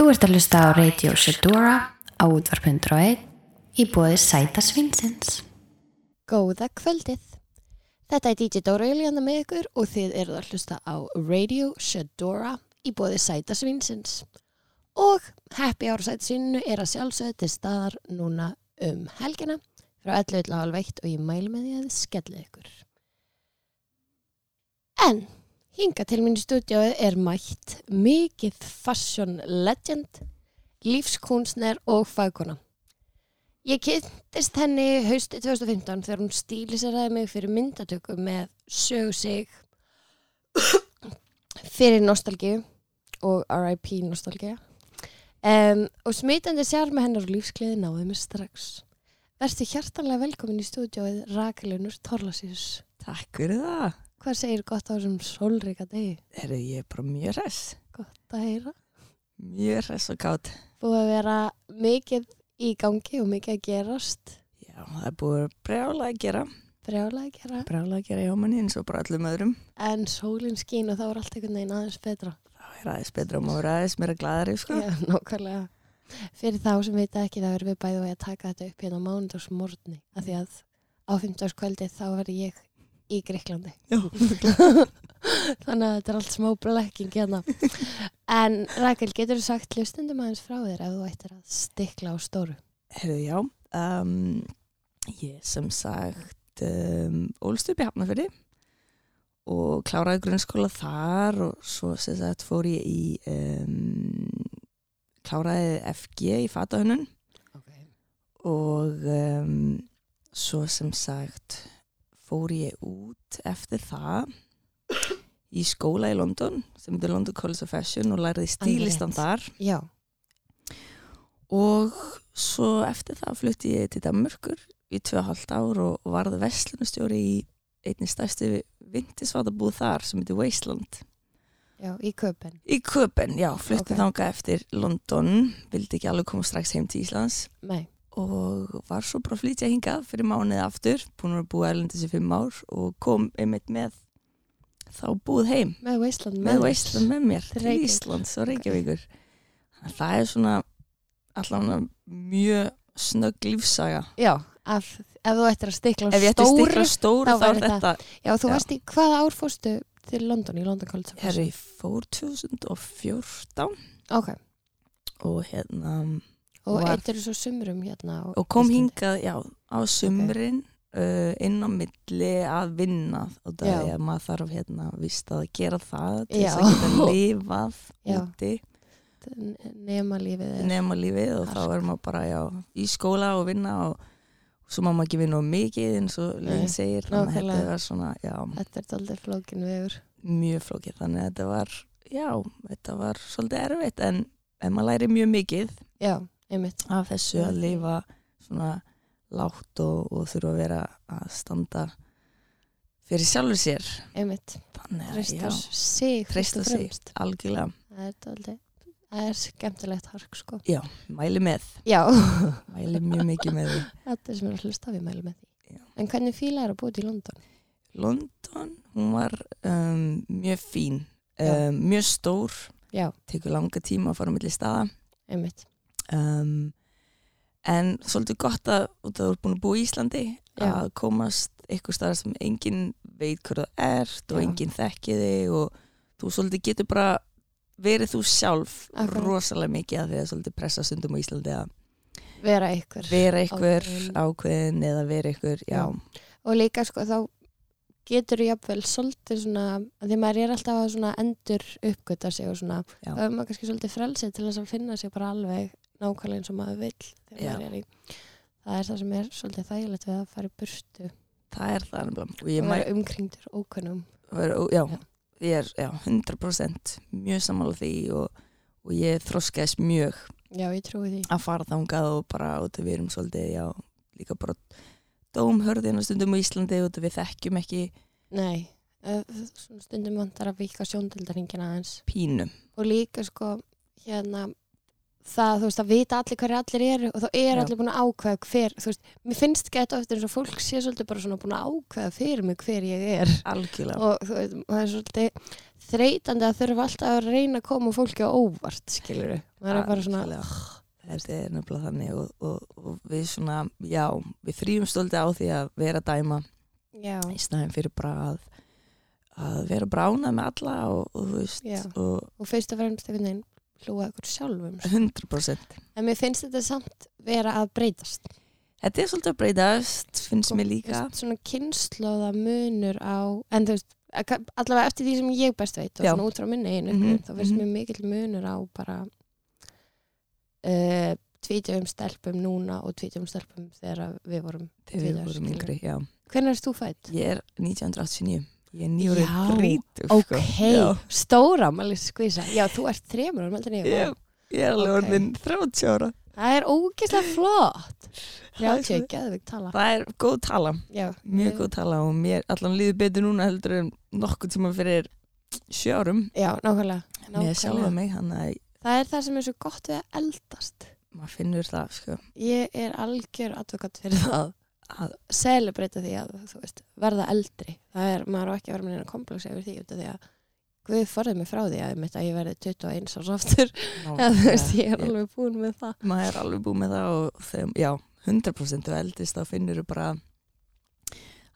Þú ert að hlusta á Radio Shedora á útvarp.1 í bóði Sæta Svinsins. Góða kvöldið. Þetta er DJ Dóra Eliana með ykkur og þið eruð að hlusta á Radio Shedora í bóði Sæta Svinsins. Og Happy Hour Sæta Svinnu er að sjálfsögðu til staðar núna um helgina frá 11.30 og ég mælu með því að þið skellið ykkur. En hinga til mínu stúdíóið er mætt mikið fashion legend, lífskunstner og fagkona. Ég kynntist henni hausti 2015 þegar hún stíliseraði mig fyrir myndatöku með sögu sig fyrir nostalgíu og R.I.P. nostalgíu um, og smitandi sjálf með hennar lífskleiði náði mig strax. Verstu hjartanlega velkomin í stúdíóið Rakelunur Torlasíus. Takk fyrir það. Hvað segir gott á þessum sólríka degi? Herru, ég er bara mjög hress. Gott að heyra. Mjög hress og kátt. Búið að vera mikið í gangi og mikið að gerast. Já, það er búið brjálega að gera. Brjálega að gera. Brjálega að gera hjá manni eins og bara öllum öðrum. En sólinn skín og þá er allt einhvern veginn aðeins betra. Það er aðeins betra og maður aðeins meira glæðari, sko. Já, nokkvæmlega. Fyrir þá sem veit ekki þá erum við bæðið að taka þetta upp hérna á mánundagsmorni. Af því að á 15. kvöldið þá verður ég í Greiklandi. Þannig að þetta er allt smá blekking hérna. En Rakel, getur þú sagt hlustundum aðeins frá þér ef þú ættir að stikla á stóru? Herru, já. Um, ég sem sagt um, ólst upp í Hafnafjörði og kláraði grunnskóla þar og svo sem sagt fór ég í um, kláraði FG í fatahönnun Okay. og um, svo sem sagt fór ég út eftir það í skóla í London sem heitir London College of Fashion og læriði stílistan þar. Já, og svo eftir það flutti ég til Danmörkur í 2,5 ár og varði vestlunastjóri í einni stærstu vintisvatabúð þar sem heitir Wasteland. Já, í köpen. í Köpen, já, flutti Ok. þanga eftir London, vildi ekki alveg koma strax heim til Íslands. Nei, og var svo bara að flytja hingað fyrir mánuði aftur, búin að búa erlendis í fimm ár og kom einmitt með þá búið heim með Wasteland með. Wasteland með mér Til. Íslands og Reykjavíkur okay. það er svona allavega mjög snögg lífsaga Já, af, ef þú ættir að stikla að stóru. stóru þá er þetta Já, þú Já. varst í, hvaða ár fórstu til London, í London College herri, fór 2014 Ok, og hérna og Var- eittir svo sumrum hérna og kom Íslandi? hingað, já, á sumrin uh, inn á milli að vinna. Og það er að maður þarf hérna vist að gera það til þess að geta lifað úti. Nema lífið nema lífið og þá er maður bara já, í skóla og vinna og, svo má maður ekki vinna mikið eins og Linn segir. Þannig að þetta var svona, já, Þetta er aldrei flókin vegur. Mjög flókið. Þannig að þetta var, já, þetta var svolítið erfitt en, en maður læri mjög mikið. Já, einmitt. af þessu að lifa svona lágt og, og þurfa að vera að standa fyrir sjálfur sér. Einmitt, já, sig og sig algjörlega, Það er aldrei Það er skemmtilegt hark sko. Já, mæli með. Já, mæli mjög mikið með því. Þetta er sem er að hlusta við mælum með því. Já. En hvernig fíla er að búið í London? London, hún var um, mjög fín. Um, mjög stór, Já, tekur langa tíma að fara á milli staða. Einmitt um, en svolítið gott að þú ert búin að búa í Íslandi Já. að komast eitthvað staðar sem enginn veit hvað það ert og Já. enginn þekki þig og þú svolítið getur bara verið þú sjálf Akkurat. rosalega mikið að því að svolítið pressa stundum á Íslandi að Vera ykkur vera einhver Ákveðin. ákveðin eða vera einhver, já, Já. Og líka sko þá getur þú jafnvel svolítið svona því maður er alltaf að endur uppgöta sig og svona Já. þá er maður kannski svolítið frelsið til þess að finna sig bara alveg nákvæmlega eins og maður Já. maður er það er það sem er svolítið þægilegt við að fara í burtu. Það er það og vera umkringdur vera, já, Já. ég er já, 100% mjög sammála því og, og ég þroskaðist mjög Já, ég trúi því. að fara þangað og bara út að við erum svolítið, já, líka bara dómhörðina stundum á Íslandi út að við þekkjum ekki Nei, stundum vantar að vika sjóndildarhingina aðeins. Pínu. Og líka sko hérna það, þú veist, að vita allir hverju allir eru og þá er Já. allir búin að ákveða hver, þú veist, mér finnst gett ofta eins og fólk sé svolítið bara svona búin að ákveða fyrir mig hver ég er. Algjörlega. Og þú veist, það er svolítið þreytandi að þurfa alltaf að reyna að koma fólki á óvart, skilur það er bara svona, þetta er nefnilega þannig og, og, og við svona, já, við þrýjum stolti á því að vera dæma já, í snæðin fyrir bara að að vera bránað með alla og, og þú veist Já. og og fyrst og fremst einhvern veginn hlúa ykkur sjálfum sko. 100% en mér finnst þetta samt vera að breytast þetta er svolítið að breytast, finnst mér líka Þú veist, svona kynnslóða munur á en þú veist, allavega eftir því sem ég best veit og Já. svona út frá minni einu Mhm, þá finnst mhm. mér mikill munur á bara uh, tvítjum stelpum núna og tvítjum stelpum þegar við vorum þegar við vorum yngri, já hvernig erst þú fætt? ég er 1989 ég er nýjórið Já, grítug ok, sko. stóra maður skvísa, já þú ert þremur ára meldur já, ég já, ég er alveg orðin 30 ára. Það er ógeðslega flott. Það er 30, svo- geðvig tala. Það er góð tala. Já, mjög ég- góð tala og mér allan líður betur núna heldur en nokkuð tíma fyrir sjörum já, nákvæmlega, með sjálfa mig hann að það er það sem er svo gott við að eldast. Maður finnur það sko, ég er algjör advokat fyrir það að celebrata því að veist, verða eldri. Það er, maður á ekki að vera með neina komplex yfir því því að Guð forðið mig frá því að, einmitt að ég verði 21 árs aftur. Ég er alveg búin með það. Maður er alveg búið með það og þegar, já, 100% þú eldist þá finnur þú bara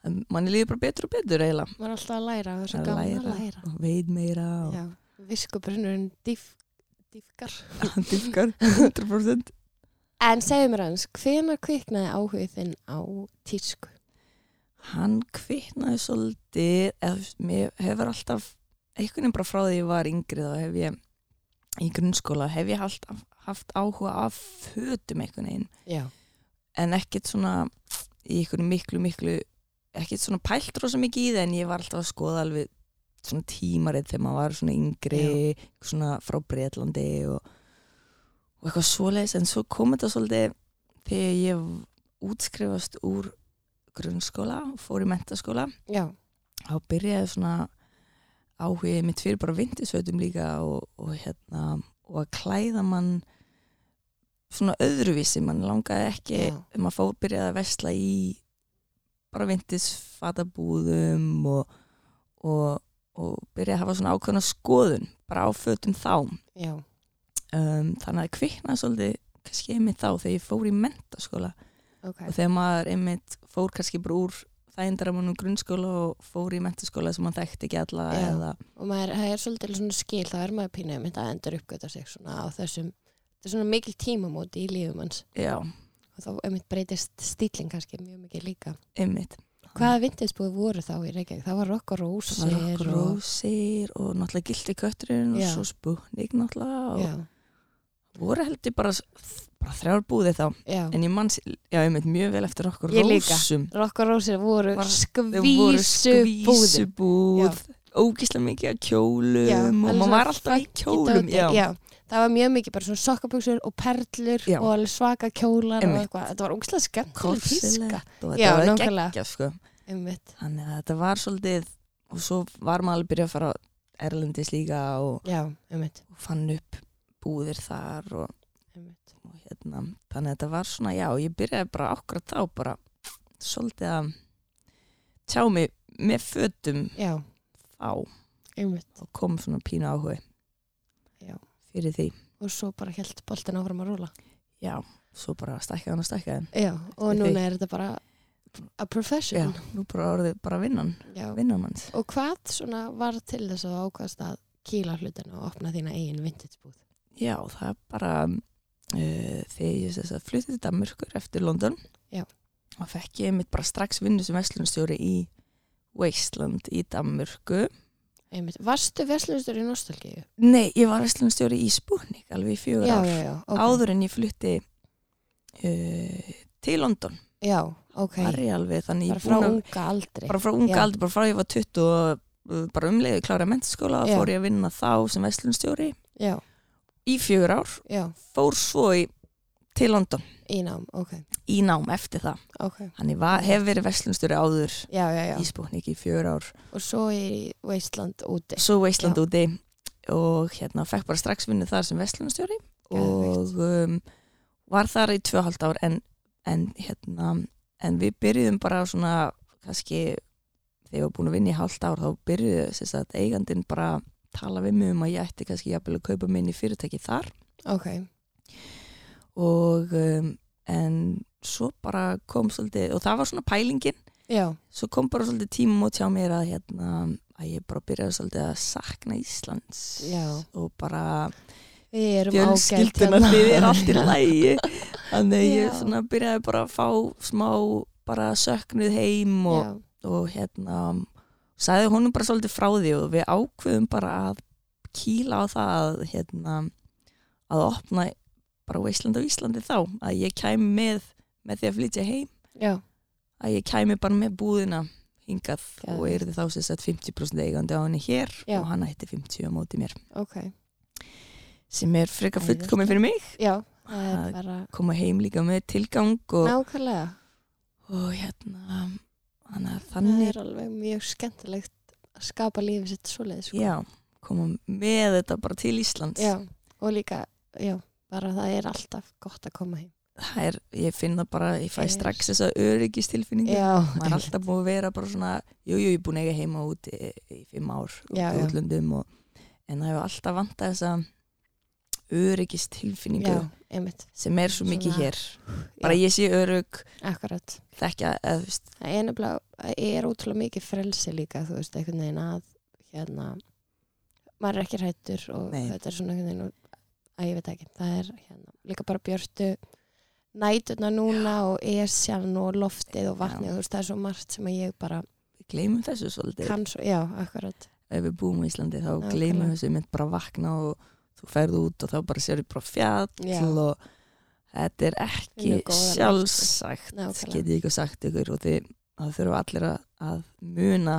að manni líður bara betur og betur eiginlega. Maður er alltaf að læra, það er svo gaman að læra og veit meira og já, viskubrunnurinn dýf, dýfkar. Dýfkar 100% en segðu mér aðeins, hvenær kviknaði áhugið þinn á tísku? hann kviknaði svolítið eða mér hefur alltaf einhvern veginn bara frá því ég var yngri þá hef ég í grunnskóla hef ég haft, haft áhuga af fötum einhvern veginn. Já, en ekkert svona í einhvern miklu miklu ekkert svona pælt rosa mikið í það en ég var alltaf að skoða alveg svona tímarið þegar maður var svona yngri svona frá Breitlandi og, og eitthvað svoleiðis en svo kom þetta svolítið þegar ég útskrifast úr grunnskóla og fór í mentaskóla já, þá byrjaði svona áhugið mitt fyrir bara vindisveitum líka og, og hérna og að klæða mann svona öðruvísi, mann langaði ekki Já. maður fór byrjaði að vesla í bara vindisfatabúðum og, og, og byrjaði að hafa svona ákveðna skoðun bara á fötum þá. Já, um, þannig að kviknaði svolítið kannski einmitt þá þegar ég fór í mentaskóla. Ok. Og þegar maður einmitt fór kannski bara úr þægindaramunum grunnskóla og fór í mentaskóla sem maður þekkti ekki alla eða, og maður, það er svolítið svona skil þá er maður pínu mynd að endur uppgöta sig svona á þessum, þetta er svona mikil tímamóti í lífum hans. Já, og þá einmitt breytist stílinn kannski mjög mikið líka. Einmitt. Hvaða vindinsbúð voru þá í Reykjavík? það var Rock og Rósir Rock og, Rósir og náttúrulega Gildi Kötturinn og svo Sputnik náttúrulega og já, voru heldur bara, bara þrjár búði þá já. en ég manns, já einmitt mjög vel eftir okkur Ég. Rósum og Rósir voru skvísubúðin skvísubúð ógíslega mikið kjólum Já, og maður var alltaf í kjólum dóti. já, það var mjög mikið bara svona sokkabuxur og perlur Já. og svaka kjólar og Einmitt. eitthvað, þetta var tíska korsilegt og Já, nákvæmlega. sko þannig að þetta var svolítið og svo var maður alveg byrjað að fara Erlendis líka og, já, og fann upp búðir þar og, og hérna þannig að þetta var svona, já, ég byrjaði bara akkurat þá bara svolítið að tjá mig með fötum já, þá. Einmitt. Og kom svona pínu áhugi Já. fyrir því, og svo bara held boltin áfram að rúla já, svo bara stækkaði hann og stækkaði já, og Við núna er þetta bara a já, profession nú bara orðið bara vinnan Já. vinnan manns. Og hvað svona var til þess að þú ákvæðast að kýla hlutina og opna þína eigin vintage-búð Já, það er bara uh, þegar ég þess að flutti til Danmörkur eftir London Já. og fekk ég mitt bara strax vinnu sem vestlunstjóri í Wasteland í Danmörku. Einmitt, varstu verslunistur í nostalgíu? Nei, ég var vestlunstjóri í Sputnik alveg í fjögur já, ár. já, já, ok. Áður en ég flutti uh, til London. Já, ok, alveg þannig bara frá búin að- unga aldri. Bara frá unga aldur, bara frá ég var 20 og bara umleiði klára mentaskóla og fór ég að vinna þá sem vestlunstjóri já, í fjögur ár, já, fór svo í, til London. Í nám, ok, í nám eftir það. Ok. Þannig var, hef verið verslunstjóri áður já, já, já, í Sputnik í fjör ár. Og svo í Wasteland úti. Svo Wasteland Já. úti. Og hérna fekk bara strax vinnu þar sem verslunstjóri og um, var þar í tvö og hálft ár. En, en hérna en við byrjuðum bara svona kannski þegar ég var búin að vinna í hálft ár þá byrjuðu þess að eigandinn bara tala við mig um að ég ætti kannski jafnvel að kaupa minni fyrirtæki þar. Ok, og um, en svo bara kom svolítið og það var svona pælingin. Já, svo kom bara svolítið tíma mót hjá mér að hérna að ég bara byrjaði svolítið að sakna Íslands. Já. og bara við erum ágætt hérna. þið er allt í lægi þannig Já. ég svona byrjaði bara að fá smá bara söknuð heim og, og hérna sagði honum bara svolítið frá því og við ákveðum bara að kýla á það að hérna að opna bara Ísland á Íslandi þá að ég kæmi með með því að flytja heim já, að ég kæmi bara með búðina hingað Geðveikt. og er þið þá sem sagt 50% eigandi á henni hér Já. og hann ætti 50 á móti mér ok sem er frekar Æðislegt. fullkomið fyrir mig Já, Það- bara koma heim líka með tilgang og, og hérna þannig að Það þannig er alveg mjög skemmtilegt að skapa lífið sitt svoleiðis sko. já, koma með þetta bara til Íslands Já, og líka, já, bara það er alltaf gott að koma heim það er, ég finn það bara, ég fæ Er. strax þessa öryggistilfinningu Já, maður er alltaf búin að vera bara svona jú, jú, ég er búin að eiga heima út í, í fimm ár Já, útlöndum og, en það hefur alltaf vantað þessa öryggistilfinningu já, einmitt. sem er svo mikið Svona- hér. Bara ég sé Akkurat. þekkja eða, Það er nefnilega, það er útrúlega mikið frelsi líka, þú veist, einhvern veginn að hérna, maður er ekki hrættur og Nei. þetta er svona einhvern veginn að ég veit ekki, það er hérna, líka bara björtu næturna núna og esjan og loftið og vatnið, Já. þú veist, það er svo margt sem að ég bara gleymum þessu svolítið. kann svo, já, akkurat. Ef við búum í Íslandi þá gleymum þessu mynd bara vakna og þú ferð út og þá bara sér bara fjall Já. og þetta er ekki góða sjálfsagt get ég ekki sagt ykkur og þið það þurfa allir að, að muna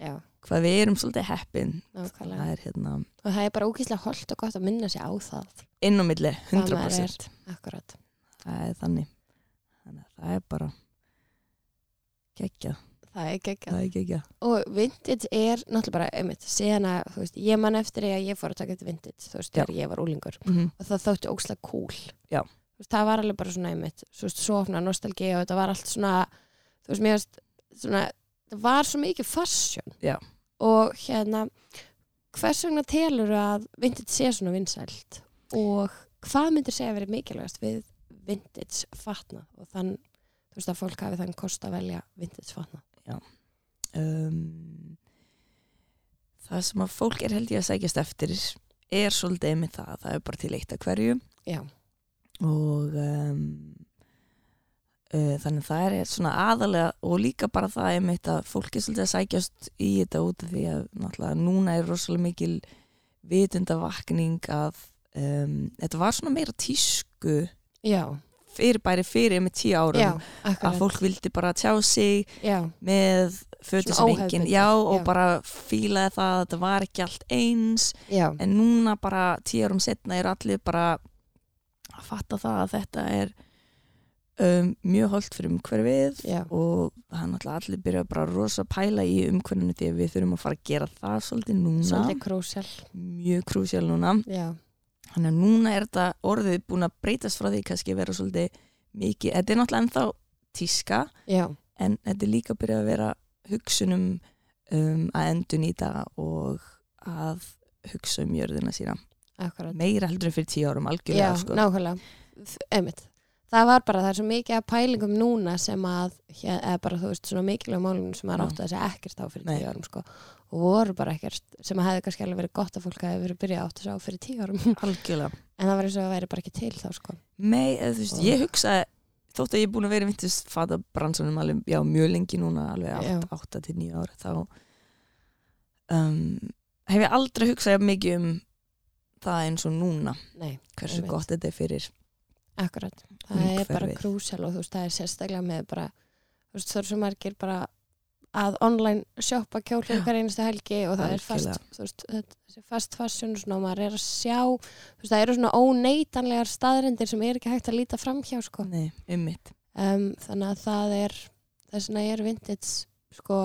já, hvað við erum svolítið heppin. Það er hérna og það er bara ógíslega holdt og gott að minna sig á það. Inn á milli Hvað maður 100% akkurat, það er þannig. Þannig að það er bara geggjað, það er geggjað. Það er geggjað. Og vintage er náttúrulega bara einmitt, að, þú veist, ég man eftir því að ég fór að taka þetta vintage, þú veist, þegar ég var úlingur mm -hmm. og það þótti ókslega cool. Já. Þú veist, það var alveg bara svona einmitt svo veist, sofna, nostalgi og þetta var allt svona þú veist, mér veist svona, það var svo mikið fashion. Já. og hérna hvers vegna telur að vintage sé svona vinsælt? Og hvað myndir segja vera mikilvægast við vintage fatna og þann, þú veist að fólk hafi þann kost að velja vintage fatna um, það sem að fólk er held ég að sækjast eftir er svolítið með það, það er bara til eitt að hverju. Já, og um, uh, þannig það er svona aðalega og líka bara það er mitt að fólk er svolítið að sækjast í þetta út af því að náttúrulega núna er rosalega mikil vitundavakning að um, þetta var svona meira tísku já, fyrir bæri fyrir með tíu árum já, að fólk vildi bara tjá sig Já, með fötu sem engin óhefðbundið, já og bara fílaði það að þetta var ekki allt eins. En núna bara tíu árum setna er allir bara að fatta það að þetta er um, mjög holdt fyrir umhverfið og náttúrulega allir byrja bara rosa pæla í umhverfinu því að við þurfum að fara að gera það svolítið núna. Svolítið krúsjál. Mjög krúsjál núna. Já, þannig að núna er þetta orðið búin að breytast frá því kannski að vera svolítið mikið, þetta er náttúrulega ennþá tíska já, en þetta er líka að byrja að vera hugsunum um, að endur nýta og að hugsa um jörðina sína. Akkurat. Meira heldur en fyrir tíu árum algjörlega Já, sko. nákvæmlega. Einmitt. Það var bara, það er svo mikið að pælingum núna sem að, eða bara þú veist, svona mikilvæg málum sem að að segja ekkert á fyrir Nei. tíu árum sko. Og voru bara ekkert, sem að hefði kannski alveg verið gott að fólk hefði verið byrjað átt segja á fyrir tíu árum. Algjörlega. En það var eins og að væri bara ekki til þá sko. Nei, þú veist, Og- ég hugsa þótt að ég er búin að vera vintist fata bransunum alveg, já, mjög lengi núna alveg Já. 8 til 9 ára þá um, hef ég aldrei hugsað mikið um það eins og núna. Nei, hversu gott þetta er fyrir akkurat. Það er bara krúsjál og þú veist, það er sérstaklega með bara, þú veist, það er svo margir bara að online shoppa kjólum hver einustu helgi og það er fast þú veist, þetta- þessi fast fashion og svona, og maður er að sjá þú veist, það eru svona óneitanlegar staðrindir sem er ekki hægt að líta fram hjá sko. Nei, ummitt um, þannig að það er þess vegna er vintage sko,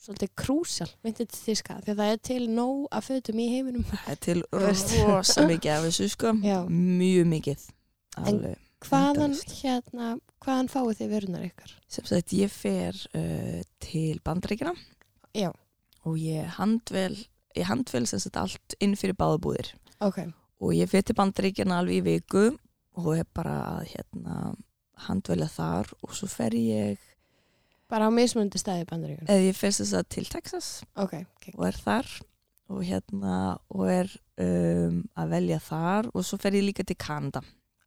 svolítið krúsjál vintage tíska því að það er til nóg að fötum í heiminum. Það er til rosa mikið af þessu sko. Já. mjög mikið alveg. hvaðan hérna, hvaðan fáið þið vörunar ykkar? sem sagt ég fer uh, til bandaríkina Já, og ég handvel ég handvel allt inn fyrir báðabúðir ok, og ég fer til bandaríkina alveg í viku og er bara að hérna handvelja þar. Og svo fer ég bara á mismundi stæði bandaríkun eða ég fer sem sagt til Texas Ok, ok, og er þar. Og hérna og er um, að velja þar. Og svo fer ég líka til Kanada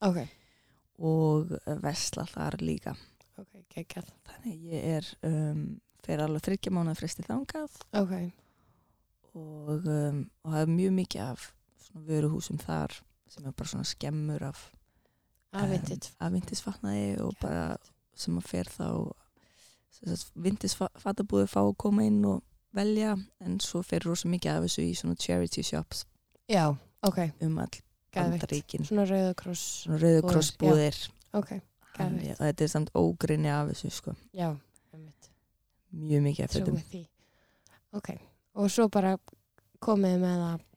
ok, og vesla þar líka. Ok, geggjað. Þannig ég er um, fer alveg þryggja mánuð fresti þangað. Ok, og, um, og það er mjög mikið af vöruhúsum þar sem er bara svona skemmur af afvitið um, og bara sem að fer þá vindisfatabúði fá að koma inn og velja en svo fer rosa mikið af þessu í svona charity shops. Já, ok, um all. Bandaríkin. Svona rauðakross svona rauðukrossbúðir Ok, Þannig geðveikt. að þetta er samt ógrinni af þessu sko. Já, mjög mikið af fötum. Ok, og svo bara komið með það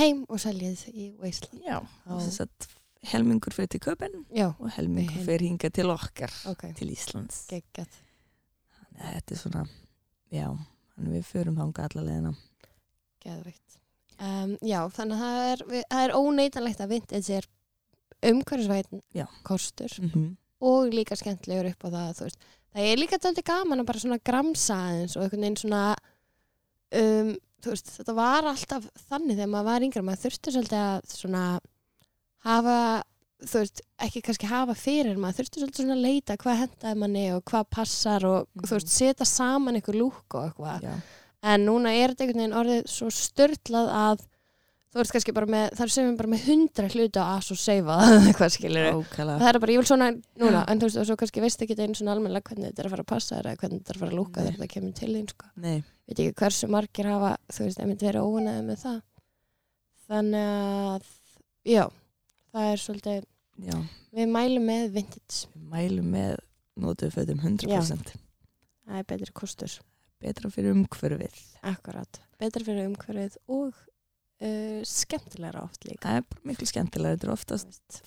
heim og seljið í Wasteland. Já, og þess að helmingur fyrir til köpen Já, og helmingur fyrir hinga til okkar ok, til Íslands. Geggjað. Þannig að þetta er svona já, við förum þanga alla leðina Geðveikt. Um, já, þannig að það er, það er óneitanlegt að vintage er umhverfisvætin kostur mm -hmm. og líka skemmtilegur upp á það, þú veist. Það er líka töldi gaman að bara svona gramsa aðeins og einhvern veginn svona, um, þú veist, þetta var alltaf þannig þegar maður var yngre, maður þurfti svolítið að svona hafa, þú veist, ekki kannski hafa fyrir, maður þurfti svolítið svona að leita hvað hendaði manni og hvað passar og Mhm. þú veist, setja saman einhver lúk og eitthvað en núna er þetta einhvern veginn orðið svo störtlað að þú ert kannski bara með, það er sem bara með hundra hluti á as og seifa eitthvað ókala það er bara, ég vil svona núna en þú veist, og svo kannski veist ekki einu svona almennilega hvernig þetta er að fara að passa þér eða hvernig þetta er að fara að lúka þegar þetta kemur til þín sko. nei, veit ekki hversu margir hafa þú veist, einmitt verið óunæði með það. Þannig að já, það er svolítið já, við mælum með vintage. Við mælum með notuðu fötum 100% það er betri kostur, betra fyrir umhverfið. Akkurat. Betri fyrir umhverfið og uh, skemmtilegra oft líka. Það er miklu skemmtilega, þetta er oftast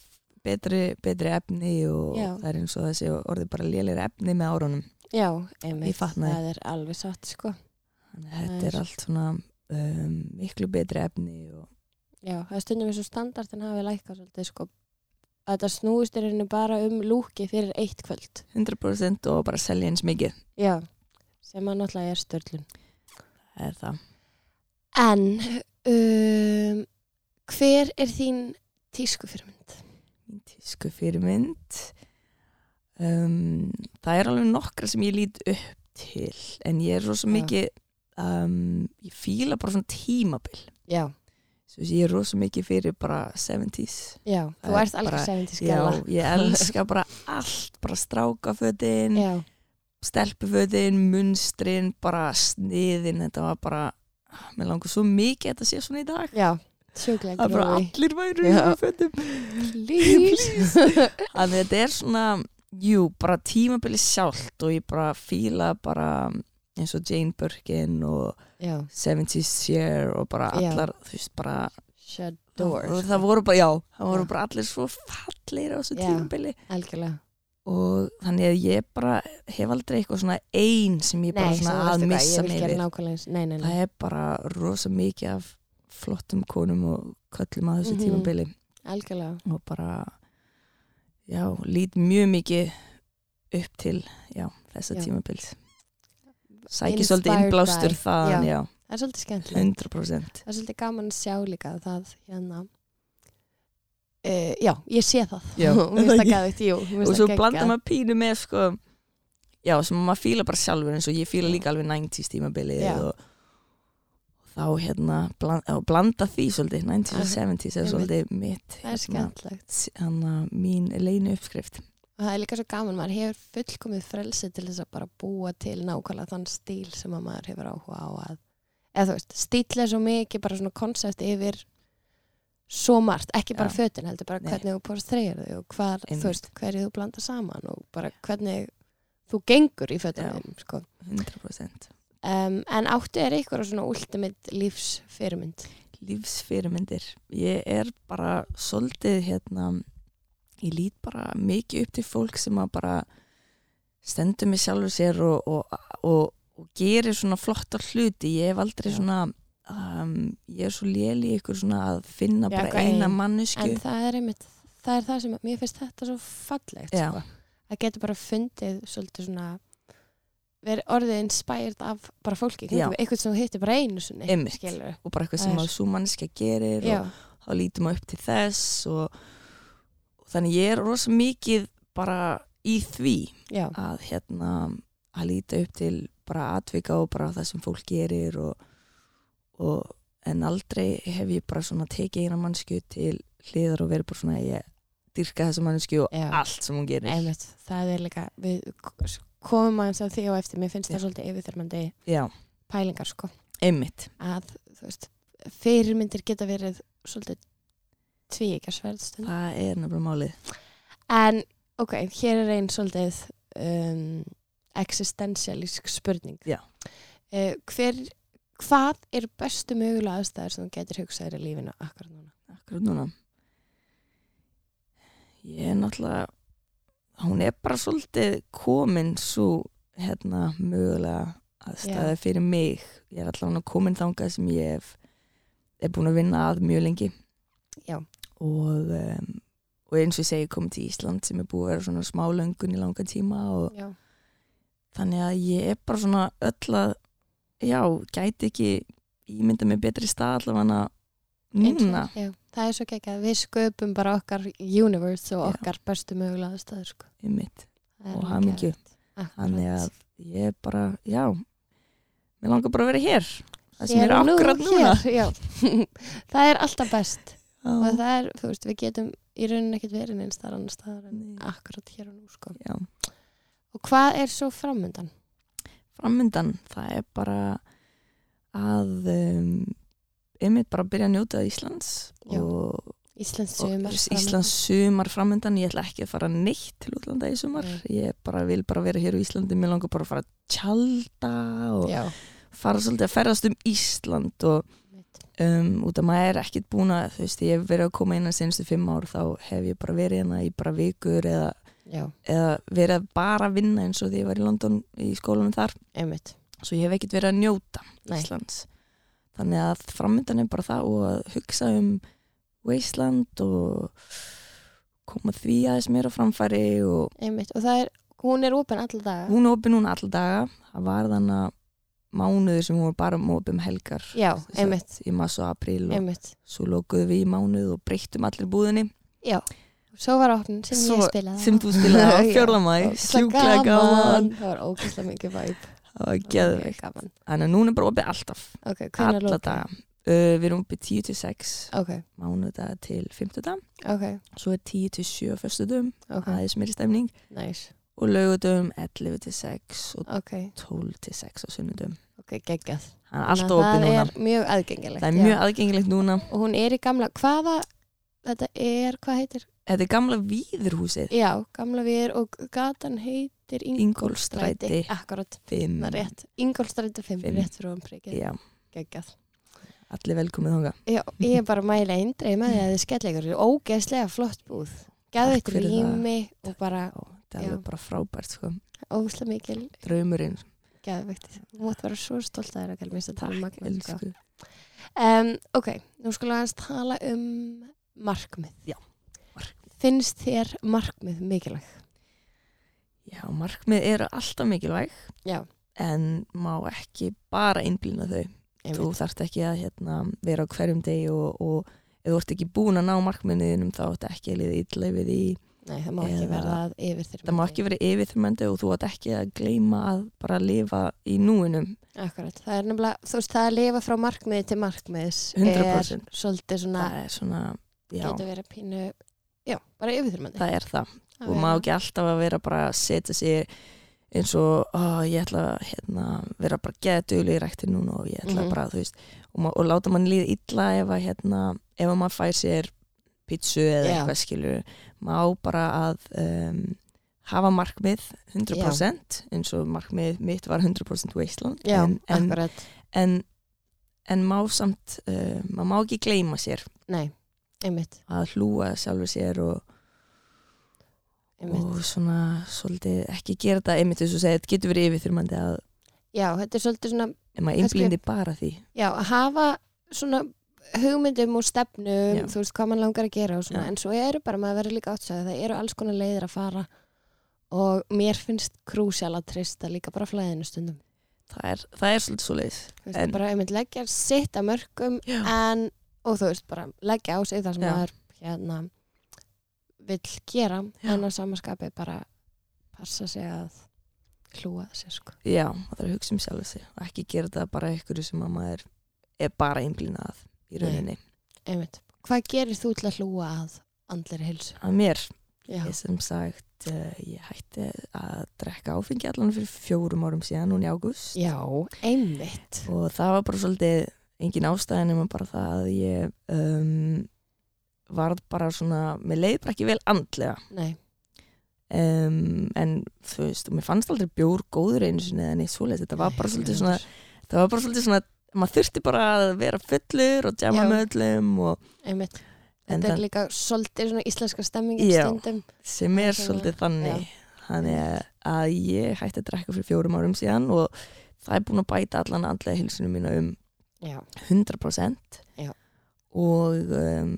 betri, betri efni og Já. það er eins og þessi orðið bara lélir efni með árunum. Já, einmitt, það er alveg satt sko. þannig að Það þetta er- allt svona um, miklu betri efni og Já, það er stundum eins og standardin hafi lækkað svolítið sko. að þetta snúist er henni bara um lúki fyrir eitt kvöld. 100% og bara selja eins mikið. Já, sem að náttúrulega er störlun. það er það. En um, hver er þín tísku fyrirmynd? mín tísku fyrirmynd um, það er alveg nokkra sem ég lít upp til en ég er rosa mikið um, ég fíla bara svona tímabil. Já, ég er rosa mikið fyrir bara 70s já, þú er ert alveg bara- 70 já, ég elska bara allt bara strákafötin, Já, stelpufötin munstrin, bara sniðin þetta var bara, mér langar svo mikið að þetta sé svona í dag já, sjúklega að bara grói. allir væru í Já. fötum að þetta er svona jú, bara tímabili sjálft og ég bara fíla bara eins og Jane Birkin og já, 70's Share og bara Já. allar, þú veist, bara doors. það voru bara, já, það voru Já. bara allir svo fallir á þessu Já. tímabili Algjörlega. Og þannig að ég bara hef aldrei eitthvað svona ein sem ég bara Nei, svona svo að missa mig við. Nei, nei, það er bara rosa mikið af flottum konum og köllum að þessu Mhm. tímabili Algjörlega. og bara já, lít mjög mikið upp til já, þessa Já. tímabils sækir svolítið innblástur by. þaðan, já, Það er svolítið skemmtilegt. 100% Það er svolítið gaman að sjá líka það hérna Uh, já, ég sé það. Já. og mér mér finnst og svo blandar maður pínu með sko, já, sem maður fíla bara sjálfur eins og ég fíla líka alveg 90s tímabilið og, og þá hérna bland, og blanda því svolítið 90s og Aha, 70s er svolítið mitt skemmtilegt. hana, mín leinu uppskrift. Og það er líka svo gaman, maður hefur fullkomið frelsi til þess að bara búa til nákvæmlega þann stíl sem að maður hefur áhuga á að eða þú veist, stíl er svo mikið bara svona koncept yfir svo margt, ekki bara Já. fötin heldur bara Nei. hvernig þú porst þreyjar þau og hvar, þú veist, hverju þú blanda saman og bara hvernig þú gengur í þeim sko. 100% um, en áttu er eitthvað svona ultimate lífsfyrirmynd lífsfyrirmyndir ég er bara svolítið hérna ég lít bara mikið upp til fólk sem að bara stendur mig sjálfur sér og, og, og, og gerir svona flottar hluti ég hef aldrei Já. svona um, ég er svo léli ykkur svona að finna Já, bara eina ein. mannesku en það er einmitt það er það sem, mér finnst þetta svo fallegt Já. sko. það getur bara fundið svolítið svona verið orðið inspired af bara fólki, eitthvað sem hittir bara einu skilur og bara eitthvað sem að svo manneska gerir já, og þá lítum maður upp til þess og, og þannig ég er rosa mikið bara í því að hérna að líta upp til bara atvika og bara það sem fólk gerir og, og en aldrei hef ég bara svona tekið eina mannsku til hliðar og verið bara svona ég dyrka þessa mannsku og Já. allt sem hún gerir einmitt það er líka, við komum aðeins að því á eftir, mér finnst Já. það svolítið yfirþyrmandi já, pælingar sko, einmitt að þú veist, fyrirmyndir geta verið svolítið tvíekjarsverð stund það er nefnilega málið En ok, hér er einn svolítið um, existentialísk spurning. Já. Uh, hver, hvað er bestu mögulega aðstæður sem þú getur hugsaðir í lífinu akkur núna? akkurat núna ég er náttúrulega hún er bara svolítið komin svo hérna mögulega aðstæða fyrir mig ég er allavega komin þangað sem ég hef er búin að vinna að mjög lengi Já. og, um, og eins og ég segi komið til Ísland sem er búið að vera svona smá löngun í langa tíma og Já. þannig að ég er bara svona öll að já, gæti ekki ímynda mig betri stað allavega núna Já, það er svo ekki að við sköpum bara okkar universe og Já. okkar bestu mögulega aðstæður sko. Og geðveikt. Akkurat. þannig að ég bara, já mér langar bara að vera hér það sem er og akkurat núna hér, já. það er alltaf best og já, það er, þú veist, við getum í rauninni ekkert verið neins þar annars staðar en akkurat hér og nú sko. já. Og hvað er svo framundan? Framöndan, það er bara að um, einmitt bara byrja að njóta Íslands Já. og, Íslands sumar Íslands sumar framöndan ég ætla ekki að fara neitt til útlanda í sumar. Nei. ég bara vil bara vera hér á Íslandi. Mér langar bara að fara að tjalda og Já, fara svolítið að ferðast um Ísland og um, út af maður er ekkit búin að þú veist, ég hef verið að koma inn að senstu fimm ár þá hef ég bara verið hérna í bara vikur eða, Já, eða verið að bara vinna eins og því ég var í London í skólanum þar einmitt. svo ég hef ekkit verið að njóta Nei. Íslands þannig að framöndan er bara það og að hugsa um Wasteland og koma því aðeins mér á framfæri og. Og er, hún er opinn alla daga. hún er opið núna alla daga það var þannig að mánuður sem hún var bara opið um helgar Já, í mars og apríl og einmitt. svo lókuðu við í mánuð og breyttum allir búðinni Já, svo var opnin sem Svo- ég spilaði. sem þú spilaði á Ógeðslega sjúklega gaman. Það var ógæslega mikið væp. það var geðveikt. Gaman. þannig að núna er bara opið alltaf. Ok, hvernig alla daga. Uh, við erum opið 10 til 6 Ok, mánudag til 50 ok, svo er 10 til 7 fyrstu dögum ok, aðeins meiri stemning. Nice. og laugudögum 11 til 6 og Ok, 12 til 6 á sunnudögum. Ok, geggjað. það er það er mjög aðgengilegt. það er mjög aðgengilegt núna. Og hún er í gamla, hvaða, þetta er, hvað heitir? Þetta er gamla víðurhúsið Já, gamla við er og gatan heitir. Akkurat, 5 það er rétt. Ingólfstræti 5, Fimm. rétt fyrir umprikið. já, Geggjað. allir velkomið þónga Já, ég er bara mæla eindreið með því að þið skella ykkur. Þetta er ógeðslega flott búð. Takk fyrir rými og bara Já, það er bara frábært sko. ógeðslega mikil draumurinn gæðveitt. Þú mótt vera svo stolt að þér að gæla mista tala um markmið. Finnst þér markmið mikilvæg? já, markmið eru alltaf mikilvæg Já, en má ekki bara einblýna þau þú einmitt. þarft ekki að hérna, vera á hverjum degi og, og ef þú ert ekki búin að ná markmiðniðinum þá ert ekki að liða illa við því Nei, það má ekki Eða- verða að yfir þér. það má ekki vera yfirþyrmandi og þú ert ekki að gleyma að bara lifa í núinum Akkurat, það er nefnilega, þú veist, það að lifa frá markmiði til markmiðis 100%. er svolítið svona, svona, getur verið pínu, já, bara yfirþyrmandi. það er það. Að og má ekki alltaf að vera bara að setja sig eins og ó, ég ætla að hérna, vera bara geðdugli í rektin núna og ég ætla Mhm. bara, þú veist. Og, ma- og láta mann líða illa ef að hérna, ef að maður fær sér pítsu eða Já. eitthvað skilur má bara að um, hafa markmið 100% eins og markmið mitt var 100% Wasteland Já, en, en, en, en má samt uh, maður má ekki gleyma sér. Nei, einmitt, að hlúa sjálfur sér og, og svona svolítið ekki gera þetta einmitt þess að segja, þetta getur verið yfirþyrmandi að Já, þetta er svolítið svona, ef maður einblindi bara því. Já, að hafa svona hugmyndum og stefnum, Já. þú veist hvað mann langar að gera svona, en svo eru bara, maður verður líka átsæði, það eru alls konar leiðir að fara. Og mér finnst krúsjál að trista líka bara flæðinu stundum. það er, það er svolítið svo veist, En- bara einmitt leggja sitt að mörgum en, og þú veist, bara leggja á sig það sem Já. maður hérna vill gera, en að samaskapi bara passa sig að hlúa sér, sko. já, það er að hugsa um sjálfur sig og ekki gera þetta bara einhverju sem að maður er bara einblínað í rauninni Einmitt. Hvað gerir þú til að hlúa að andleri hilsu? að mér, Já, ég sem sagt uh, ég hætti að drekka áfengi allan fyrir fjórum árum síðan núna í ágúst Já einmitt. og það var bara svolítið engin ástæðan nema bara það að ég um, var bara svona mér leiði bara ekki vel andlega um, en þú veist, og mér fannst aldrei bjór góður einu sinni eða neitt svoleiðis, þetta var bara Nei, svolítið svona það var bara svolítið svona, maður þurfti bara að vera fullur og djama með öllum og Einmitt. En Þetta er líka svolítið svona íslenska stemmingin Já. sem er svolítið þannig já. þannig að ég hætti að drekka fyrir fjórum árum síðan og það er búin að bæta allan andlega hilsunum mína um Já. 100% Já. og um,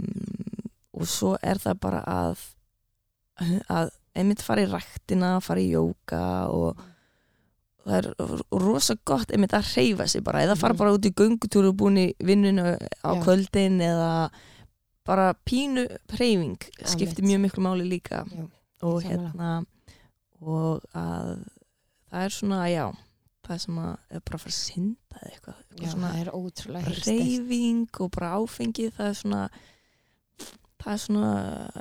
og svo er það bara að að einmitt fara í ræktina fara í jóka og það er rosa gott einmitt að hreyfa sig bara eða fara Mhm. bara út í göngutúru og búin í vinnunu á Já. kvöldin eða bara pínu hreyfing skiptir mjög miklu máli líka Já, og hérna og að það er svona, já það sem að er bara að fara að synda eða eitthvað, Já, eitthvað það er heilsteypt. reyfing og bara áfengi það er svona það er svona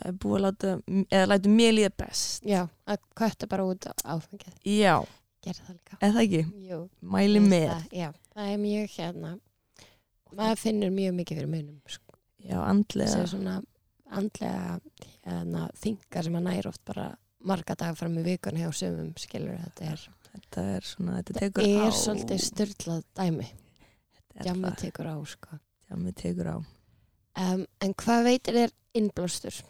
er búið að láta eða láta mér líða best Já, að kötta bara út áfengið. já, Gerði það líka. eða ekki, Jú. mæli mér með Það, já, það er mjög hérna, maður finnur mjög mikið fyrir munum. Sko. já, Það andlega er svona andlega hérna, þingar sem að næra oft bara marga dagar fram í vikun hjá sumum skilur þetta er, þetta er svona, þetta tekur á. er svolítið styrlað dæmi. Jammið það. tekur á sko. jammið tekur á. Um, En hvað veitir þér innblástur?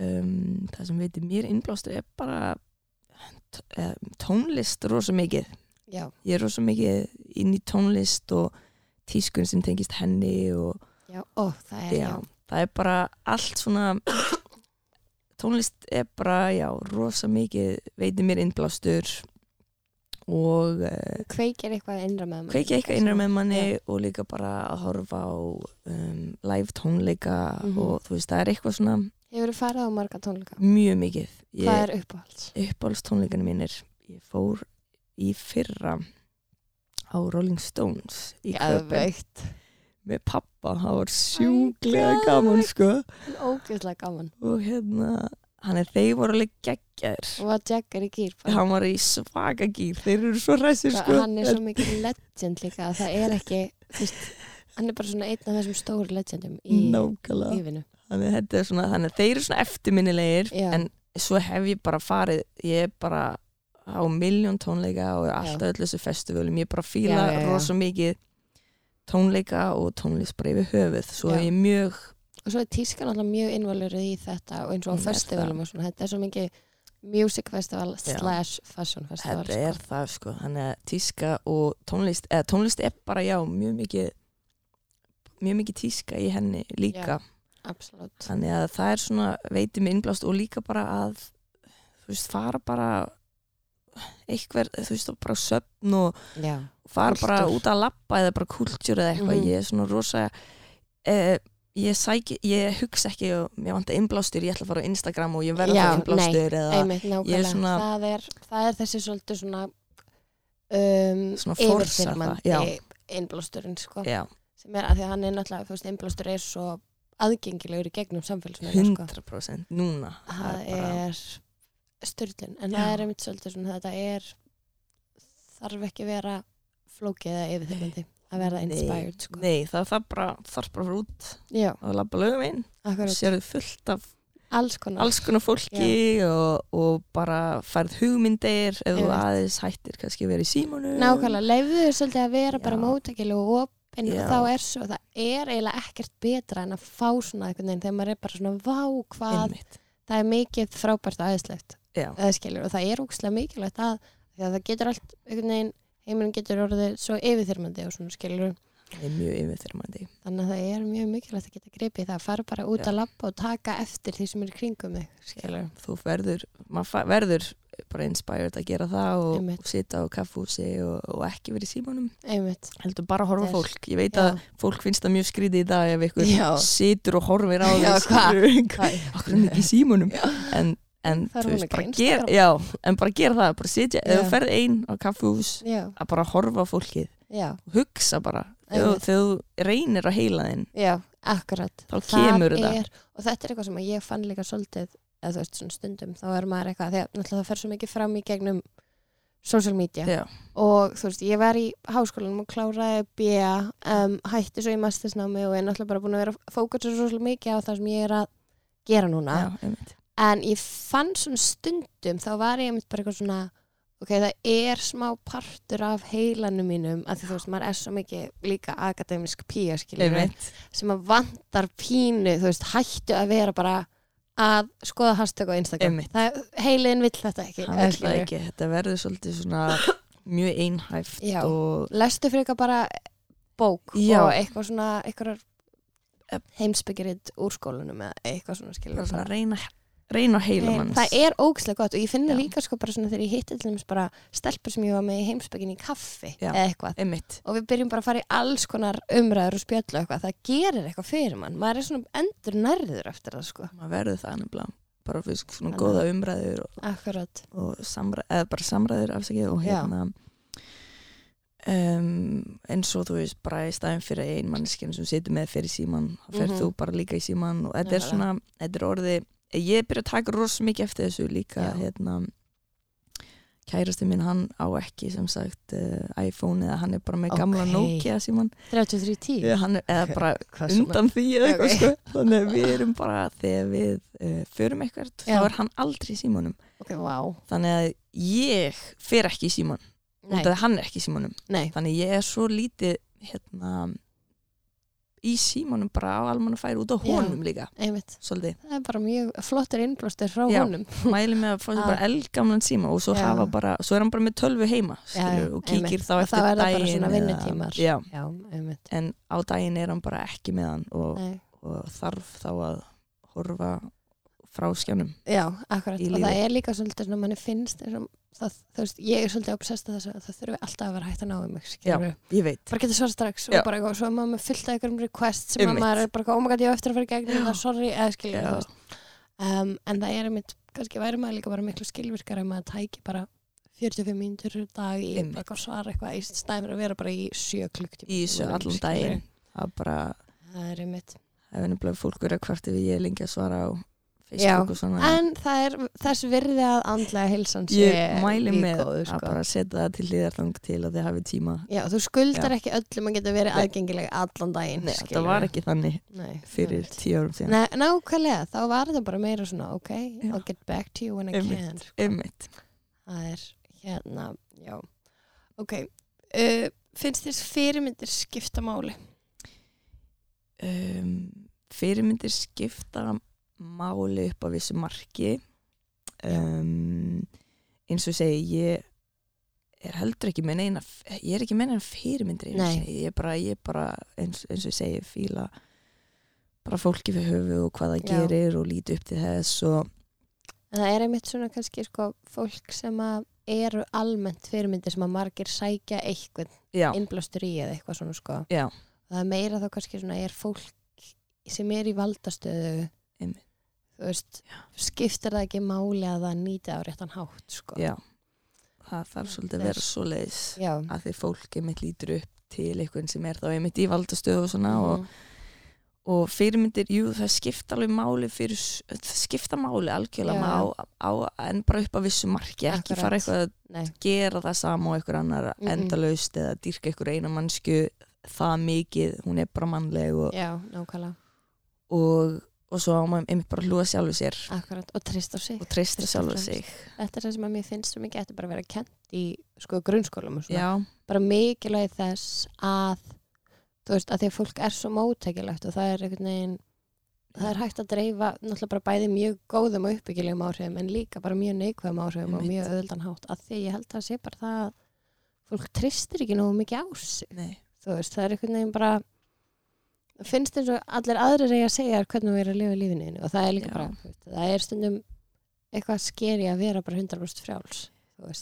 um, það sem veitir mér innblástur er bara eh, tónlist rosa mikið. Já, ég er rosa mikið inn í tónlist og tískun sem tengist henni og já, ó, það er já, já, það er bara allt svona tónlist er bara, já, rosa mikið veitir mér innblástur og uh, Kveikir eitthvað innra með manni kveikja eitthvað innra með manni Já. og líka bara að horfa á um, live tónleika Mhm. og þú veist, það er eitthvað svona Hefur þú farið á marga tónleika? mjög mikið Hvað er uppáhalds? uppáhaldstónleikanu mínir ég fór í fyrra á Rolling Stones í Köpen með pappa, það var sjúklega God. gaman sko Ógeðslega gaman og hérna hann er þeir voru alveg geggjaðir Og að er í gýr bara. hann var í svaka gýr, þeir eru svo ræsir Sko, sko Hann er svo mikið legend líka að það er ekki þú veist, Hann er bara svona einn af þessum stóru legendum í nákvæmlega lífinu þannig að er svona, þannig að þeir eru svona eftirminnilegir Já. en svo hef ég bara farið ég er bara á miljón tónleika og er alltaf öll þessu festivalum ég bara fíla Já, já, já. rosa mikið tónleika og tónlist bara yfir höfuð svo Já. ég er mjög og svo er tískan alltaf mjög innvalurið í þetta og eins og á er festivalum og svona. Þetta er svo mikið music festival Já. slash fashion festival þetta er það sko. Þannig að tíska og tónlist eða tónlist er bara já mjög mikið mjög mikið tíska í henni líka. Absolutt. Þannig að það er svona veitir mig innblást og líka bara að þú veist fara bara eitthvað, þú veist bara á söfn og já, fara bara Kúltúr. út að lappa eða bara kultúr eða eitthvað, Mhm. ég er svona rosa eh, ég sæki, ég hugsa ekki og mér vantar innblástur, ég ætla að fara á Instagram og ég verða að fara einmitt nákvæmlega svona- það, er, það er þessi svolítið svona um, Svona já. innblásturinn sko, sem er að því að hann er náttúrulega, þú veist, innblástur er svo aðgengilegur í gegnum samfélagsmiðla sko. 100% núna það bara- er styrlun, en Já. það er einmitt svolítið svona, þetta er þarf ekki vera flókið eða yfirþyrmandi að verða inspired sko. nei, það, það bara þarf bara að fara út já, og labba lögum einn og akkurat sérðu fullt af alls konar. alls konar fólki og, og bara færð hugmyndir þú Einmitt. aðeins hættir kannski að vera í símanu nákvæmlega, leifðu þau svolítið að vera bara Já. mótækileg og opinn og þá er svo, það er eiginlega ekkert betra en að fá svona einhvern veginn þegar maður er bara svona vá hvað, einmitt. Það er mikið frábært aðeinslegt eða skilur og það er úkslega mikilvægt að að það getur allt, einhvern veginn heimurinn getur orðið svo yfirþyrmandi og svona skilur það er mjög yfirþyrmandi. Þannig að það er mjög mikilvægt að geta gripið það. Að fara bara út að labba og taka eftir því sem er kringum þig skilur þú verður, maður verður bara inspired að gera það og, og sita á kaffhúsi og, og ekki vera í símanum. Einmitt. Heldur bara að horfa fólk. Ég veit Já. að fólk finnst það mjög skrítið í dag ef ykkur Já. situr og horfir á skilurðu. okkur er ekki símanum? En, en veist, bara Instagram. ger, já, en bara gera það bara sitja, þú ferð ein á kaffhús já, að bara horfa fólkið. Já, hugsa bara þegar, þegar þú reynir að heila þinn já, akkurat. Þá kemur Það. þetta. er, og þetta er eitthvað sem ég fann líka svolítið eða þú veist svona stundum, þá er maður eitthvað að náttúrulega það fer svo mikið fram í gegnum social media. Já, og þú veist, ég var í háskólanum og kláraði B um, hætti svo í mastersnámi og er náttúrulega bara búin að vera að fókusa svo mikið á það sem ég er að gera núna en ég fann svona stundum þá var ég bara eitthvað svona ok, það er smá partur af heilanum mínum, að því þú veist, maður er svo mikið líka akademisk einmitt, sem að vantar pínu, þú veist, hættu að vera bara að skoða hashtag á Instagram það, heilin vill þetta ekki hann eða vil það skilurðu. ekki þetta verður svolítið svona mjög einhæft Já. og lestu fyrir eitthvað bara bók Já. og eitthvað svona heimsbyggiritt úr skólanum eða eitthvað svona skilur bara reyna, reyna að heila manns það er ógislega gott og ég finn það Já. líka sko bara svona þegar ég til dæmis bara stelpur sem ég var með í heimsbyggin í kaffi Já. eða eitthvað einmitt, og við byrjum bara að fara í alls konar umræður og spjallu og eitthvað, það gerir eitthvað fyrir mann maður er svona endur nærður eftir það sko maður verður það nefnilega bara fyrir svona Þannig. góða umræður og, og samræ, eða bara samræður afsakið og Já. hérna um, eins og þú veist bara í staðin fyrir ein manneskinn sem situr með fyrir síman, þá fer Mhm. þú bara líka í síman og þetta er svona, þetta er orði ég byrja að taka rosa mikið eftir þessu líka hérna. Kærasti minn hann á ekki sem sagt uh, iPhone eða hann er bara með gamla Ok. Nokia síman 3310 Eða eða bara Hvað undan því eða eitthvað Ok. sko. Þannig að við erum bara þegar við uh, förum eitthvað þá er hann aldrei í símanum ok, vá, þannig að ég fer ekki í síman af að hann er ekki í símanum nei. Þannig að ég er svo lítið hérna í símanum bara á almanna færi út á Já. honum líka svolítið, það er bara mjög flottir innblástur frá Já. honum mæli með að fá Ah. bara eldgamlan síma og svo Já. bara, svo er hann bara með tölvu heima Já, skilur, og kíkir einmitt. þá eftir þá er það bara daginn svona vinnutímar. já, já, en á daginn er hann bara ekki með hann og, og þarf þá að horfa frá skjánum Já, akkurat, og það er líka svolítið svona manni finnst það, þú veist, ég er svolítið obsessed að þessu að það þurfi alltaf að vera hægt að ná um mig skilurðu. ég veit bara getur svara strax Já. og bara eitthvað, svo er maður með fullt af einhverjum request sem að Einmitt. maður er bara, eitthvað, oh my god, ég á eftir að fara í gegnum það, sorry, eða skilur Já. um, en það er einmitt, kannski væri maður líka bara miklu skilvirkar ef maður tæki bara 45 mínútur dag í Einmitt. eitthvað svara eitthvað í stæðin að vera bara í 7 klukktíma í þessu allan daginn það er bara, það er einmitt það er nefnilega fólk verið að hvart ef ég er lengi að svara Já, Facebook svona en það er þess virði að andlega hilsan sé ég mæli með góðu, að sko. bara setja það til hlýðarþang til að þið hafi tíma Já, þú skuldar Já. ekki öllum að geta verið aðgengileg allan daginn Nei, það skilurðu. var ekki þannig Nei, fyrir einmitt. tíu árum síðan Nei, nákvæmlega, þá var þetta bara meira svona ok, Já. I'll get back to you when I can sko. Einmitt. það er hérna, já ok, uh, finnst þér fyrirmyndir skipta máli? um, fyrirmyndir skipta máli upp á vissu marki um, eins og segi ég er heldur ekki með neina ég er ekki með neina fyrirmyndir einu Nei. ég er bara, ég er bara eins, eins og segi fíla bara fólki við höfu og hvað það Já. gerir og líti upp til þess og það er einmitt svona kannski sko fólk sem að eru almennt fyrirmyndir sem að margir sækja eitthvað innblástur í eða eitthvað svona sko já, það er meira þá kannski svona er fólk sem er í valdastöðu Einmitt. Veist, skiptir það ekki máli að það nýti á réttan hátt sko. já það þarf svolítið að vera svo leiðis að því fólk einmitt lítur upp til einhvern sem er þá einmitt í valdastöðu og svona og, Mhm. og fyrirmyndir, jú það skipta alveg máli fyrir, það skipta máli algjörlega á, á, en bara upp á vissu marki, ekki Akkurat. fara eitthvað að Nei, gera það sama og einhver annar Mm-mm. endalaust eða dýrka einhver eina mannsku það mikið, hún er bara mannleg og, já, nákvæmlega og, og svo á maður einmitt bara að hlúa sjálfu sér. Akkurat, og trist á sig. Og og sjálfu sig. Þetta er það sem að mér finnst svo mikið ætti bara að vera kent í sko grunnskólum bara mikilvæg þess að þú veist, að því að fólk er svo móttækilegt og það er einhvern veginn það er hægt að dreifa náttúrulega bara bæði mjög góðum og uppbyggilegum áhrifum en líka bara mjög neikvæðum áhrifum og mjög öðuldan hátt að því að ég held að það sé bara það að fólk tristir ekki nógu mikið á sig. Nei, þú veist, það er einhvern veginn bara finnst eins og allir aðrir eigi að segja hvernig þú er að lifa lífinu og það er líka Já. bara, það er stundum eitthvað skeri að vera bara 100% frjáls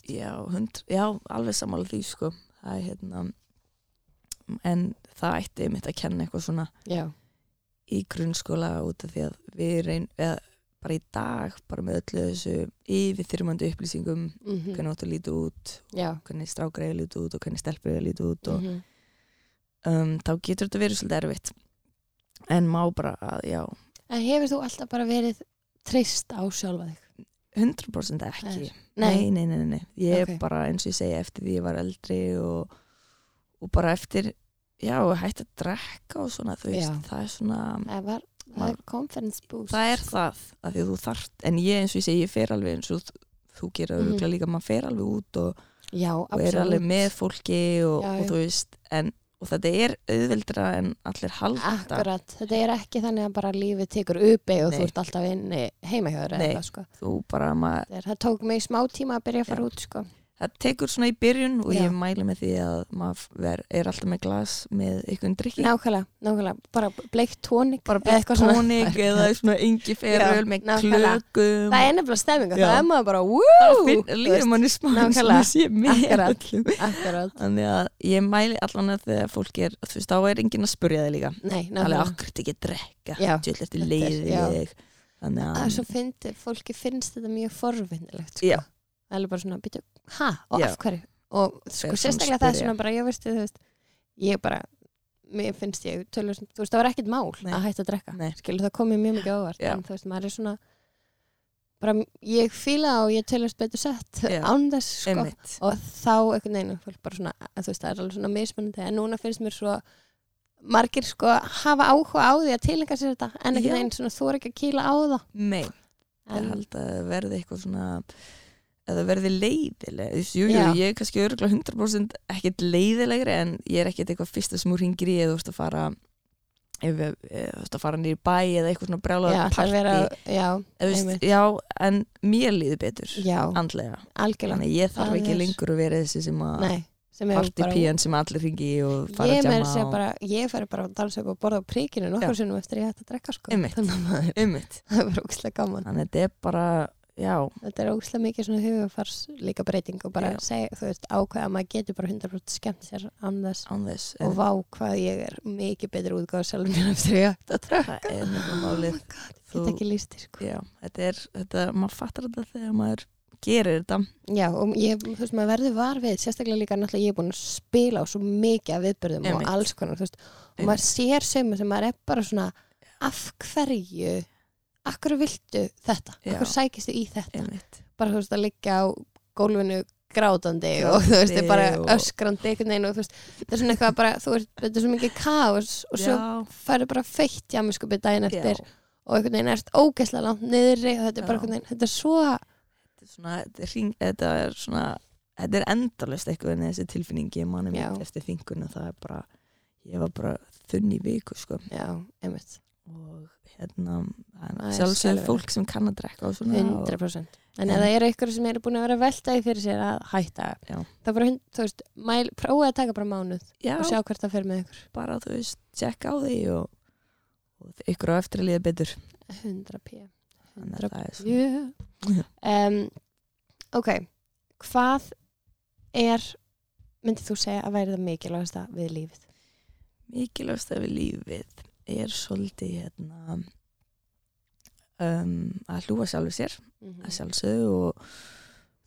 já, hund, já, alveg samála því sko. Það er hérna en það ætti einmitt að kenna eitthvað svona já, í grunnskóla út af því að við reyn eða bara í dag, bara með öllu þessu yfirþyrmandi upplýsingum mm hvernig áttu að líta út, hvernig strákar eiga að líta út og hvernig stelpur eiga líta út og mhm. um, þá getur þetta verið svolítið erfitt en má bara að, já. En hefur þú alltaf bara verið treyst á sjálfa þig? 100% ekki. Nei, nei, nei, nei, ég er bara eins og ég segi eftir því ég var eldri og, og bara eftir já, hætti að drekka og svona, þú veist, Já. það er svona það var það er confidence boost. Það er það, af því þú þarft en ég eins og ég segi, ég fer alveg eins og þú, þú gerir Mhm. mm líka, maður fer alveg út og, Já, og er alveg með fólki og, Já, og þú veist en, og þetta er auðveldra en allir halda Akkurat, þetta er ekki þannig að bara lífið tekur uppi og Nei. þú ert alltaf inni heima hjá þér eða Nei. eitthvað sko. þú bara, maður, Það, tók mig smá tíma að byrja að fara Já. út sko. Það tekur svona í byrjun og Já. ég mæli með því að maður er alltaf með glas með einhvern drikki Nákvæmlega, nákvæmlega, bara bleikt tónik bara bleikt tónik eða svona yngi feröl með klökum. Það er nefnilega stemming og Já. það er maður bara það líður manni smá Akkurat. Akkurat, þannig að ég mæli allan að þegar fólk er þú veist, þá er enginn að spurja þig líka. Nákvæmlega. Okkur þetta ekki að drekka? Já, djöll eftir þetta er- leiði já. þig þannig Það er að fólki finnst þetta mjög forvinnilegt sko. Það er bara svona, býtu, ha, og af hverju og sko, svona sérstaklega það sem að bara, ég veist, þú veist ég bara, mér finnst ég tölur, þú veist, það var ekkert mál Nei. að hætta að drekka Nei. skilur það komið mjög mikið ávart Já. en þú veist, maður er svona bara, ég fíla og ég tölust betur sett án þess, sko einmitt og þá veginn, fólk bara svona þú veist, það er alveg svona mismunandi en núna finnst mér svo margir sko hafa áhuga á því að tilenga sér þetta en Já. veginn svona þú er ekki að kýla á það Nei, ég en, held að verði eitthvað svona eða verði leiðileg jú, jú, Já. ég er kannski örgulega 100% ekkert leiðilegri en ég er ekkert eitthvað fyrsta sem þú ringir í eða þú veist að fara ef við, eh, þú veist að fara nýr bæ eða eitthvað svona já, brjálaður það partí vera, já, Eða, þú einmitt. veist, já, en mér líður betur já, andlega, algjörlega þannig að ég þarf Það ekki er- lengur að vera þessi sem að Nei, sem er bara partypían sem allir ringi í og fara ég að með jamma segja og bara, ég færi bara að dansa upp og borða á príkinu nokkur Já. sinnum eftir ég hætti að drekka sko Einmitt. þannig að maður- ummitt, það er bara ógslag gaman þannig að þetta er bara já, þetta er ógslag mikið svona hugafars líka breyting og bara segja, þú veist, ákveða að maður getur bara 100% skemmt sér þess og vá hvað ég er mikið betur útgáð sjálfur mér eftir hætti að drekka. það er nefnilega málið. Ég get ekki líst því sko. Já, þetta er, þetta, maður fattar þetta þegar maður gerir þetta. Já, og ég, þú veist, maður verður var við sérstaklega líka náttúrulega ég er búin að spila á svo mikið af viðbörðum Einmitt. og alls konar, þú veist og maður sér sem sem maður af hverju akkur viltu þetta, Já. akkur sækistu í þetta? Einmitt, bara þú veist að liggja á gólfinu grátandi og þú veist, bara og- öskrandi einhvern veginn og þú veist, þetta er svona eitthvað bara þú veist, þetta er svo mikið kaos og svo já, færðu bara feitt jámiskupið daginn já, eftir og einhvern veginn ert ógeðslega langt niðri og þetta er bara Já. einhvern veginn, þetta er svo þetta er svona þetta er, hring, þetta er svona þetta er endalust eitthvað en þessi tilfinning ég manum Já. eftir þinguna það er bara, ég var bara þunn í viku sko. Já, einmitt og hérna sjálfsögur fólk sem kann að drekka og svona. Og, 100% en ef það eru ykkur sem eru búin að vera að velta því fyrir sér að hætta Já. þá bara, þú veist, mæl, prófið að taka bara mánuð já, og sjá hvert það fer með ykkur. Bara þú veist, tjekka á því og, og ykkur á eftir að líða betur. 100 p. Þannig 100 að það er svo yeah. um, ok hvað er myndið þú segja að væri það mikilvægasta við lífið? Mikilvægst við lífið er svolítið hérna um, að hlúa sjálfur sér Mhm. að sjálfsögðu og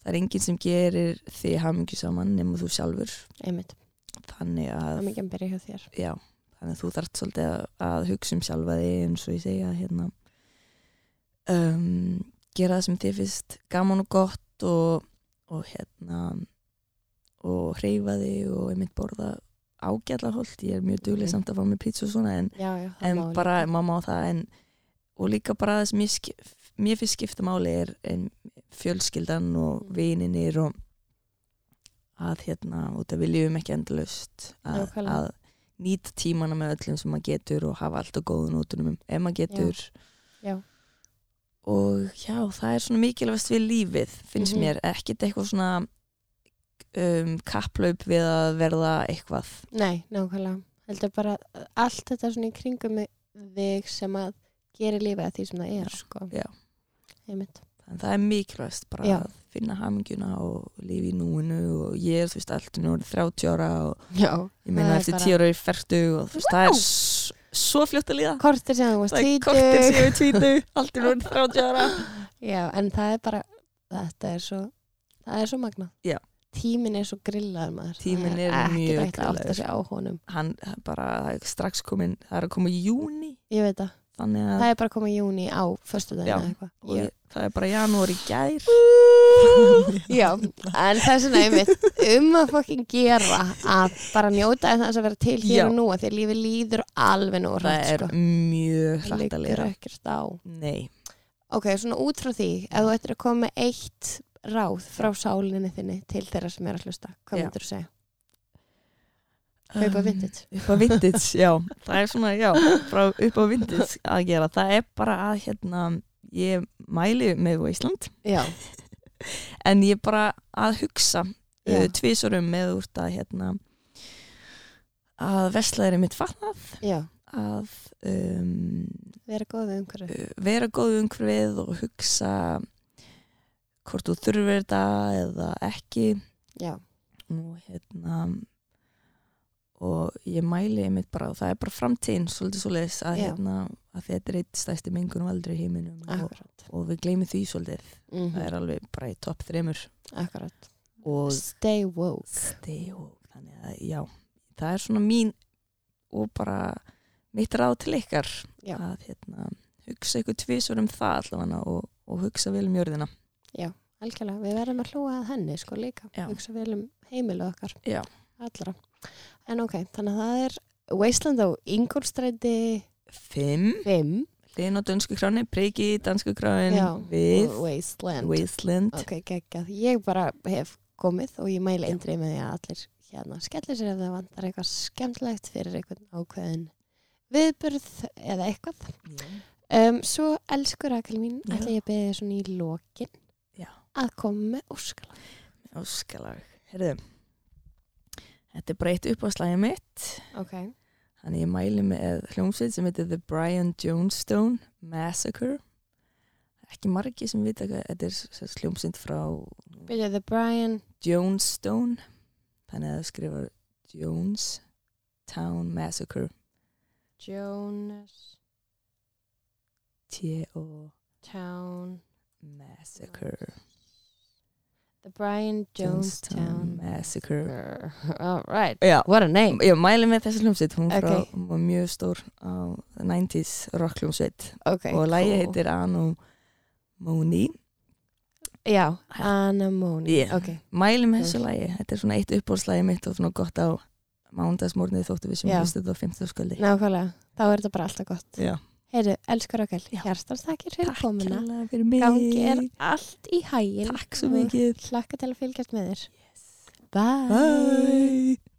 það er enginn sem gerir því hamingju saman nema þú sjálfur. Einmitt, þannig að, mikið að byrja hjá þér. Já, þannig að þú þarft svolítið að, að hugsa um sjálfa þig eins og ég segja hérna um, gera það sem þið finnst gaman og gott og, og hérna og hreyfa þig og einmitt borða ágætla holt, ég er mjög dugleg Mhm. samt að fá mig pizza og svona en já, já, en bara, maður má það en, og líka bara ég, skip, mér finnst skipta máli er fjölskyldan og Mm. vininir og að hérna, út að við lífum ekki endalust að, að nýta tímana með öllum sem maður getur og hafa allt á góðun útunum ef maður getur Já. og já, það er svona mikilvægst við lífið, finnst Mhm. mér ekkit eitthvað svona um, kapplaup við að verða eitthvað Nei, nákvæmlega. Heldur bara allt þetta svona í kringum þig sem að gera lífið að því sem það er, sko. Það er mikilvægst bara Já. að finna haminguna og lifi í núinu og ég er þú veist allt nú 30 ára og Já. ég meina Það er eftir bara- 10 ára í ferdu og þú veist það er svo fljótt að líða Kortir sem þú það er séu tvítu allt er nú 30 ára Já, en það er bara, þetta er svo, það er svo magna. Já. Tíminn er svo grillaður maður. Tíminn Það er ekki mjög hægt að átta grillaður. sig á honum. hann bara það er strax komin það er að koma í júni Ég veit það. Það er bara að koma í júni á föstudaginn Já. eða eitthvað. ég, það er bara janúar í gær Já, en þess vegna einmitt um að fokkin gera að bara njóta þess að vera til hér Já. og nú að því að lífi líður alveg nú það er sko. mjög Það hlætt að liggur lera ekkert á. nei, Ok, svona út frá því, ef þú ættir að koma eitt ráð frá sálinni þinni til þeirra sem er að hlusta, hvað Já. myndir þú segja? Kaupa vintage. upp á vintage, já það er svona, já, frá upp á vintage að gera, það er bara að hérna, ég mæli með Ísland, Já, en ég bara að hugsa uh, tvísurum með úr að hérna að veslaðir er mitt fatnað já, að um, vera góð við umhverju. uh, vera góð umhverfið og hugsa hvort þú þurfir þetta eða ekki. Já, og hérna og ég mæli einmitt bara og það er bara framtíðin svolítið svolítið að, hérna, að þetta er eitt stæsti mengun valdur í heiminum og, og við gleymum því svolítið. Mm það er alveg bara í topp og Stay woke. stay woke að já, það er svona mín og bara mitt ráð til ykkar Já. að hérna, hugsa ykkur tvisur um það allavega og, og hugsa vel um jörðina Algjörlega, við verðum að hlúa að henni sko líka, Já. hugsa vel um heimilu okkar Já. allra en ok, þannig að það er Wasteland á Ingolstræti fimm, 5 hlinn á dönsku kráni priki dansku kráin Já, við og Wasteland Wasteland ok, geggjað, ég bara hef komið og ég mæli Já. eindrið með því að allir hérna skellir sér ef það vantar eitthvað skemmtilegt fyrir einhvern ákveðin viðburð eða eitthvað um, svo elskur Rakel mín Já. ætla ég að beðið svona í lokin Já. Að koma með óskalag. Óskalag, herðu Þetta er bara eitt uppáðslægi mitt. Ok, Þannig ég mæli með hljómsveit sem heitir The Brian Jonestown Massacre. Ekki margi sem vita hvað Þetta er hljómsveit frá byrjuð The Brian. Jonestown. Þannig að það skrifar Jones Town Massacre Jonas T-O Town. Massacre The Brian Jonestown Massacre. All right, Já, what a name. Ég mæli með þessi hljómsveit. Hún, frá, Ok. hún var mjög stór á 90s rock hljómsveit. Okay, og lagi cool. heitir Anomoni Já, Anemone Yeah. Ok, mæli með Cool. þessu lagi. Þetta er svona eitt uppbólslægi mitt og svona gott á mándagsmórnið þóttu við sem Já. hlustu þetta á 50 sköldi nákvæmlega. Þá er þetta bara alltaf gott. Já. Heyru, elsku Rakel, Já. hjartans takkir fyrir Takk komuna. kærlega fyrir mig. Gangi er allt í hægin Takk svo mikið. Hlakka til að fylgjast með þér. Bye. Bye